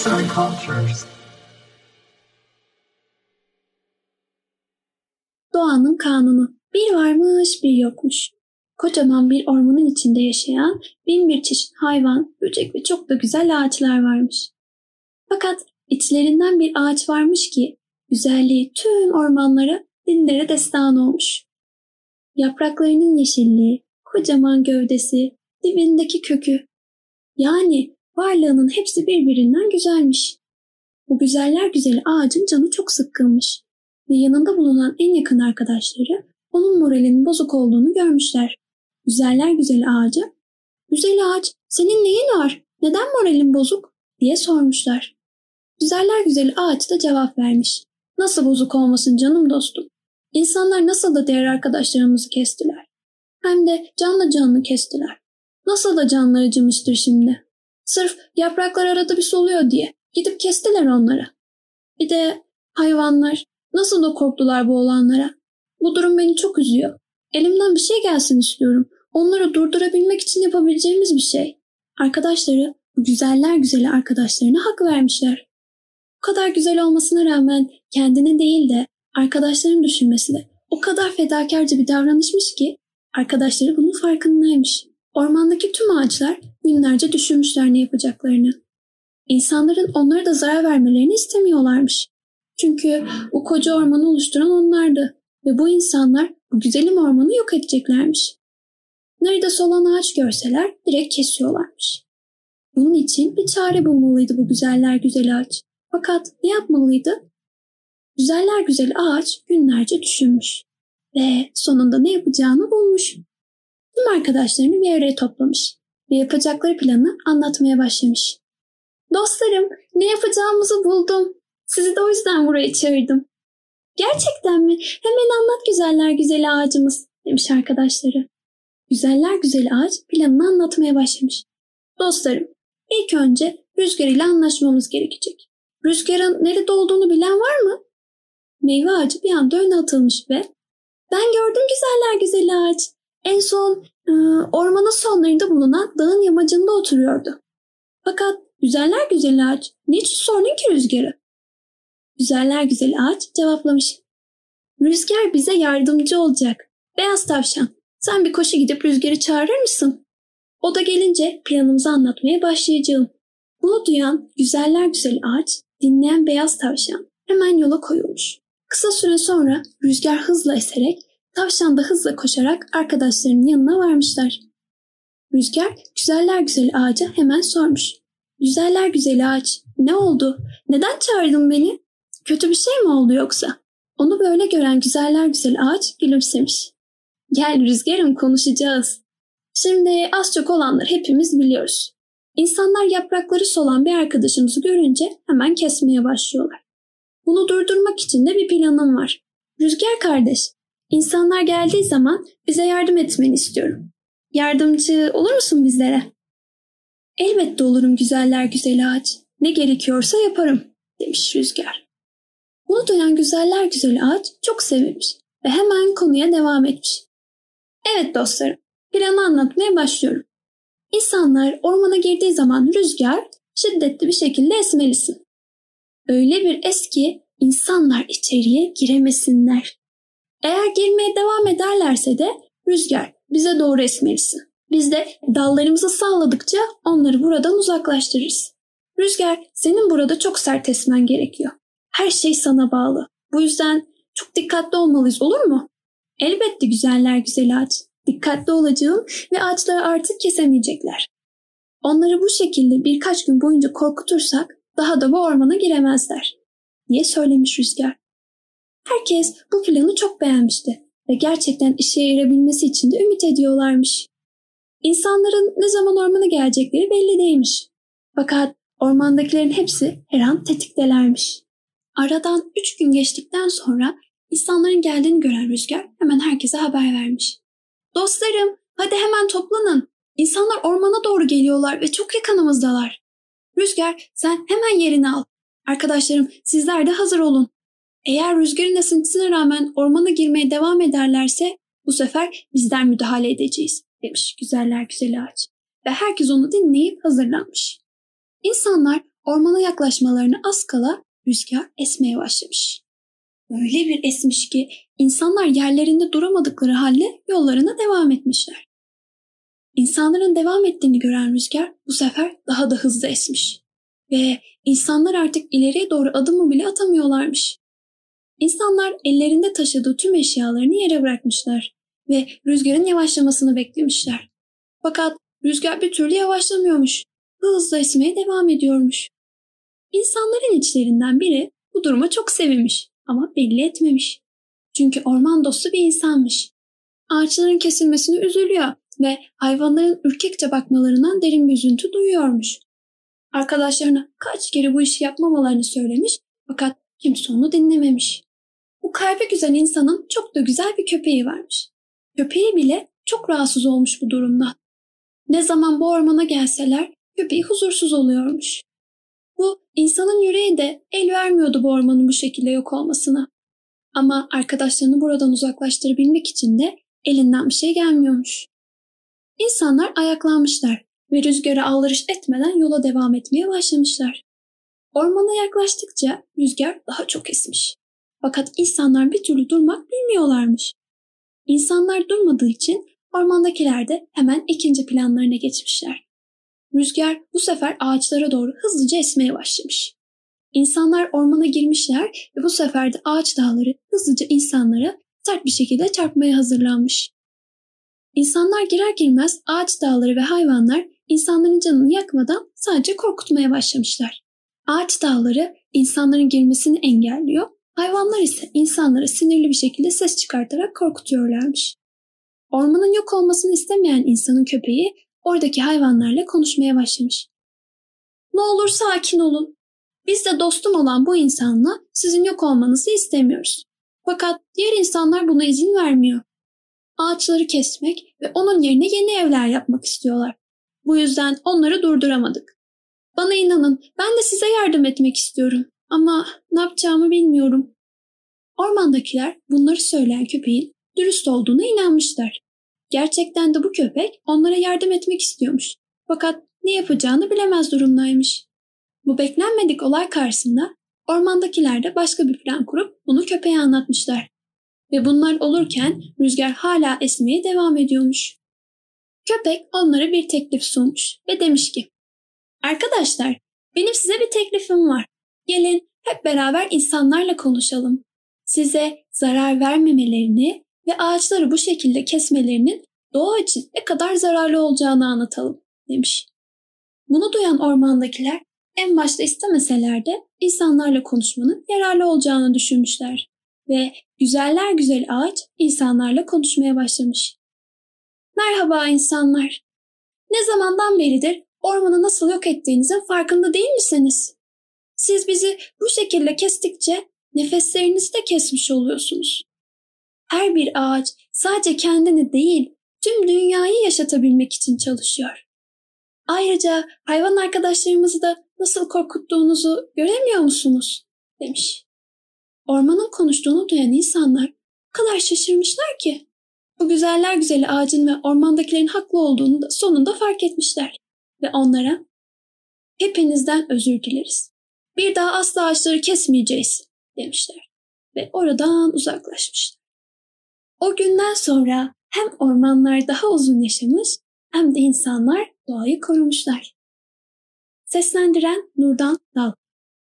Arts and Cultures. Doğanın kanunu. Bir varmış bir yokmuş. Kocaman bir ormanın içinde yaşayan bin bir çeşit hayvan, böcek ve çok da güzel ağaçlar varmış. Fakat içlerinden bir ağaç varmış ki güzelliği tüm ormanlara, dillere destan olmuş. Yapraklarının yeşilliği, kocaman gövdesi, dibindeki kökü. Yani varlığının hepsi birbirinden güzelmiş. Bu güzeller güzeli ağacın canı çok sıkkınmış ve yanında bulunan en yakın arkadaşları onun moralinin bozuk olduğunu görmüşler. Güzeller güzeli ağacı, ''Güzel ağaç, senin neyin var? Neden moralin bozuk?'' diye sormuşlar. Güzeller güzeli ağaç da cevap vermiş. ''Nasıl bozuk olmasın canım dostum? İnsanlar nasıl da diğer arkadaşlarımızı kestiler. Hem de canlı canlı kestiler. Nasıl da canları acımıştır şimdi. Sırf yapraklar arada bir soluyor diye gidip kestiler onları. Bir de hayvanlar nasıl da korktular bu olanlara. Bu durum beni çok üzüyor. Elimden bir şey gelsin istiyorum. Onları durdurabilmek için yapabileceğimiz bir şey. Arkadaşları güzeller güzeli arkadaşlarına hak vermişler. Bu kadar güzel olmasına rağmen kendini değil de arkadaşlarını düşünmesi de o kadar fedakarca bir davranışmış ki arkadaşları bunun farkındaymış. Ormandaki tüm ağaçlar günlerce düşünmüşler ne yapacaklarını. İnsanların onlara da zarar vermelerini istemiyorlarmış. Çünkü bu koca ormanı oluşturan onlardı ve bu insanlar bu güzelim ormanı yok edeceklermiş. Nerede solan ağaç görseler direkt kesiyorlarmış. Bunun için bir çare bulmalıydı bu güzeller güzel ağaç. Fakat ne yapmalıydı? Güzeller güzel ağaç günlerce düşünmüş ve sonunda ne yapacağını bulmuş. Tüm arkadaşlarını bir araya toplamış ve yapacakları planı anlatmaya başlamış. Dostlarım ne yapacağımızı buldum. Sizi de o yüzden buraya çağırdım. Gerçekten mi? Hemen anlat güzeller güzeli ağacımız demiş arkadaşları. Güzeller güzeli ağaç planını anlatmaya başlamış. Dostlarım ilk önce Rüzgar ile anlaşmamız gerekecek. Rüzgarın nerede olduğunu bilen var mı? Meyve ağacı bir anda öne atılmış ve ben gördüm güzeller güzeli ağaç. En son e, ormanın sonlarında bulunan dağın yamacında oturuyordu. Fakat güzeller güzeli ağaç niçin sordun ki rüzgarı? Güzeller güzeli ağaç cevaplamış. Rüzgar bize yardımcı olacak. Beyaz tavşan sen bir koşu gidip rüzgarı çağırır mısın? O da gelince planımızı anlatmaya başlayacağım. Bunu duyan güzeller güzeli ağaç, dinleyen beyaz tavşan hemen yola koyulmuş. Kısa süre sonra rüzgar hızla eserek, tavşan da hızla koşarak arkadaşlarının yanına varmışlar. Rüzgar güzeller güzeli ağaca hemen sormuş. Güzeller güzeli ağaç, ne oldu? Neden çağırdın beni? Kötü bir şey mi oldu yoksa? Onu böyle gören güzeller güzel ağaç gülümsemiş. Gel rüzgarım konuşacağız. Şimdi az çok olanları hepimiz biliyoruz. İnsanlar yaprakları solan bir arkadaşımızı görünce hemen kesmeye başlıyorlar. Bunu durdurmak için de bir planım var. Rüzgar kardeş, insanlar geldiği zaman bize yardım etmeni istiyorum. Yardımcı olur musun bizlere? Elbette olurum güzeller güzel ağaç. Ne gerekiyorsa yaparım demiş Rüzgar. Bunu duyan güzeller güzel ağaç çok sevinmiş ve hemen konuya devam etmiş. Evet dostlarım, planı anlatmaya başlıyorum. İnsanlar ormana girdiği zaman rüzgar şiddetli bir şekilde esmelisin. Öyle bir es ki insanlar içeriye giremesinler. Eğer girmeye devam ederlerse de rüzgar bize doğru esmelisin. Biz de dallarımızı salladıkça onları buradan uzaklaştırırız. Rüzgar senin burada çok sert esmen gerekiyor. Her şey sana bağlı. Bu yüzden çok dikkatli olmalıyız olur mu? Elbette güzeller güzel ağaç. Dikkatli olacağım ve ağaçları artık kesemeyecekler. Onları bu şekilde birkaç gün boyunca korkutursak daha da bu ormana giremezler diye söylemiş Rüzgar. Herkes bu planı çok beğenmişti ve gerçekten işe yarayabilmesi için de ümit ediyorlarmış. İnsanların ne zaman ormana gelecekleri belli değilmiş. Fakat ormandakilerin hepsi her an tetiktelermiş. Aradan üç gün geçtikten sonra insanların geldiğini gören Rüzgar hemen herkese haber vermiş. Dostlarım hadi hemen toplanın. İnsanlar ormana doğru geliyorlar ve çok yakınımızdalar. Rüzgar sen hemen yerini al. Arkadaşlarım sizler de hazır olun. Eğer rüzgarın esintisine rağmen ormana girmeye devam ederlerse bu sefer bizden müdahale edeceğiz demiş güzeller güzel ağaç. Ve herkes onu dinleyip hazırlanmış. İnsanlar ormana yaklaşmalarına az kala rüzgar esmeye başlamış. Öyle bir esmiş ki insanlar yerlerinde duramadıkları halde yollarına devam etmişler. İnsanların devam ettiğini gören rüzgar bu sefer daha da hızlı esmiş. Ve insanlar artık ileriye doğru adımı bile atamıyorlarmış. İnsanlar ellerinde taşıdığı tüm eşyalarını yere bırakmışlar ve rüzgarın yavaşlamasını beklemişler. Fakat rüzgar bir türlü yavaşlamıyormuş. Hızla esmeye devam ediyormuş. İnsanların içlerinden biri bu duruma çok sevinmiş ama belli etmemiş. Çünkü orman dostu bir insanmış. Ağaçların kesilmesini üzülüyor ve hayvanların ürkekçe bakmalarından derin bir üzüntü duyuyormuş. Arkadaşlarına kaç kere bu işi yapmamalarını söylemiş fakat kimse onu dinlememiş. Bu kalbi güzel insanın çok da güzel bir köpeği varmış. Köpeği bile çok rahatsız olmuş bu durumda. Ne zaman bu ormana gelseler köpeği huzursuz oluyormuş. Bu insanın yüreği de el vermiyordu bu ormanın bu şekilde yok olmasına. Ama arkadaşlarını buradan uzaklaştırabilmek için de elinden bir şey gelmiyormuş. İnsanlar ayaklanmışlar ve rüzgara aldırış etmeden yola devam etmeye başlamışlar. Ormana yaklaştıkça rüzgar daha çok esmiş. Fakat insanlar bir türlü durmak bilmiyorlarmış. İnsanlar durmadığı için ormandakiler de hemen ikinci planlarına geçmişler. Rüzgar bu sefer ağaçlara doğru hızlıca esmeye başlamış. İnsanlar ormana girmişler ve bu sefer de ağaç dağları hızlıca insanlara sert bir şekilde çarpmaya hazırlanmış. İnsanlar girer girmez ağaç dağları ve hayvanlar insanların canını yakmadan sadece korkutmaya başlamışlar. Ağaç dağları insanların girmesini engelliyor, hayvanlar ise insanlara sinirli bir şekilde ses çıkartarak korkutuyorlarmış. Ormanın yok olmasını istemeyen insanın köpeği oradaki hayvanlarla konuşmaya başlamış. Ne olur sakin olun. Biz de dostum olan bu insanla sizin yok olmanızı istemiyoruz. Fakat diğer insanlar buna izin vermiyor. Ağaçları kesmek ve onun yerine yeni evler yapmak istiyorlar. Bu yüzden onları durduramadık. Bana inanın ben de size yardım etmek istiyorum ama ne yapacağımı bilmiyorum. Ormandakiler bunları söyleyen köpeğin dürüst olduğuna inanmışlar. Gerçekten de bu köpek onlara yardım etmek istiyormuş. Fakat ne yapacağını bilemez durumdaymış. Bu beklenmedik olay karşısında ormandakiler de başka bir plan kurup bunu köpeğe anlatmışlar. Ve bunlar olurken rüzgar hala esmeye devam ediyormuş. Köpek onlara bir teklif sunmuş ve demiş ki Arkadaşlar benim size bir teklifim var. Gelin hep beraber insanlarla konuşalım. Size zarar vermemelerini ve ağaçları bu şekilde kesmelerinin doğa için ne kadar zararlı olacağını anlatalım demiş. Bunu duyan ormandakiler en başta istemeseler de insanlarla konuşmanın yararlı olacağını düşünmüşler ve güzeller güzel ağaç insanlarla konuşmaya başlamış. Merhaba insanlar. Ne zamandan beridir ormanı nasıl yok ettiğinizin farkında değil misiniz? Siz bizi bu şekilde kestikçe nefeslerinizi de kesmiş oluyorsunuz. Her bir ağaç sadece kendini değil, tüm dünyayı yaşatabilmek için çalışıyor. Ayrıca hayvan arkadaşlarımızı da nasıl korkuttuğunuzu göremiyor musunuz? demiş. Ormanın konuştuğunu duyan insanlar o kadar şaşırmışlar ki. Bu güzeller güzeli ağacın ve ormandakilerin haklı olduğunu da sonunda fark etmişler. Ve onlara hepinizden özür dileriz. Bir daha asla ağaçları kesmeyeceğiz demişler. Ve oradan uzaklaşmışlar. O günden sonra hem ormanlar daha uzun yaşamış hem de insanlar doğayı korumuşlar. Seslendiren Nurdan Dal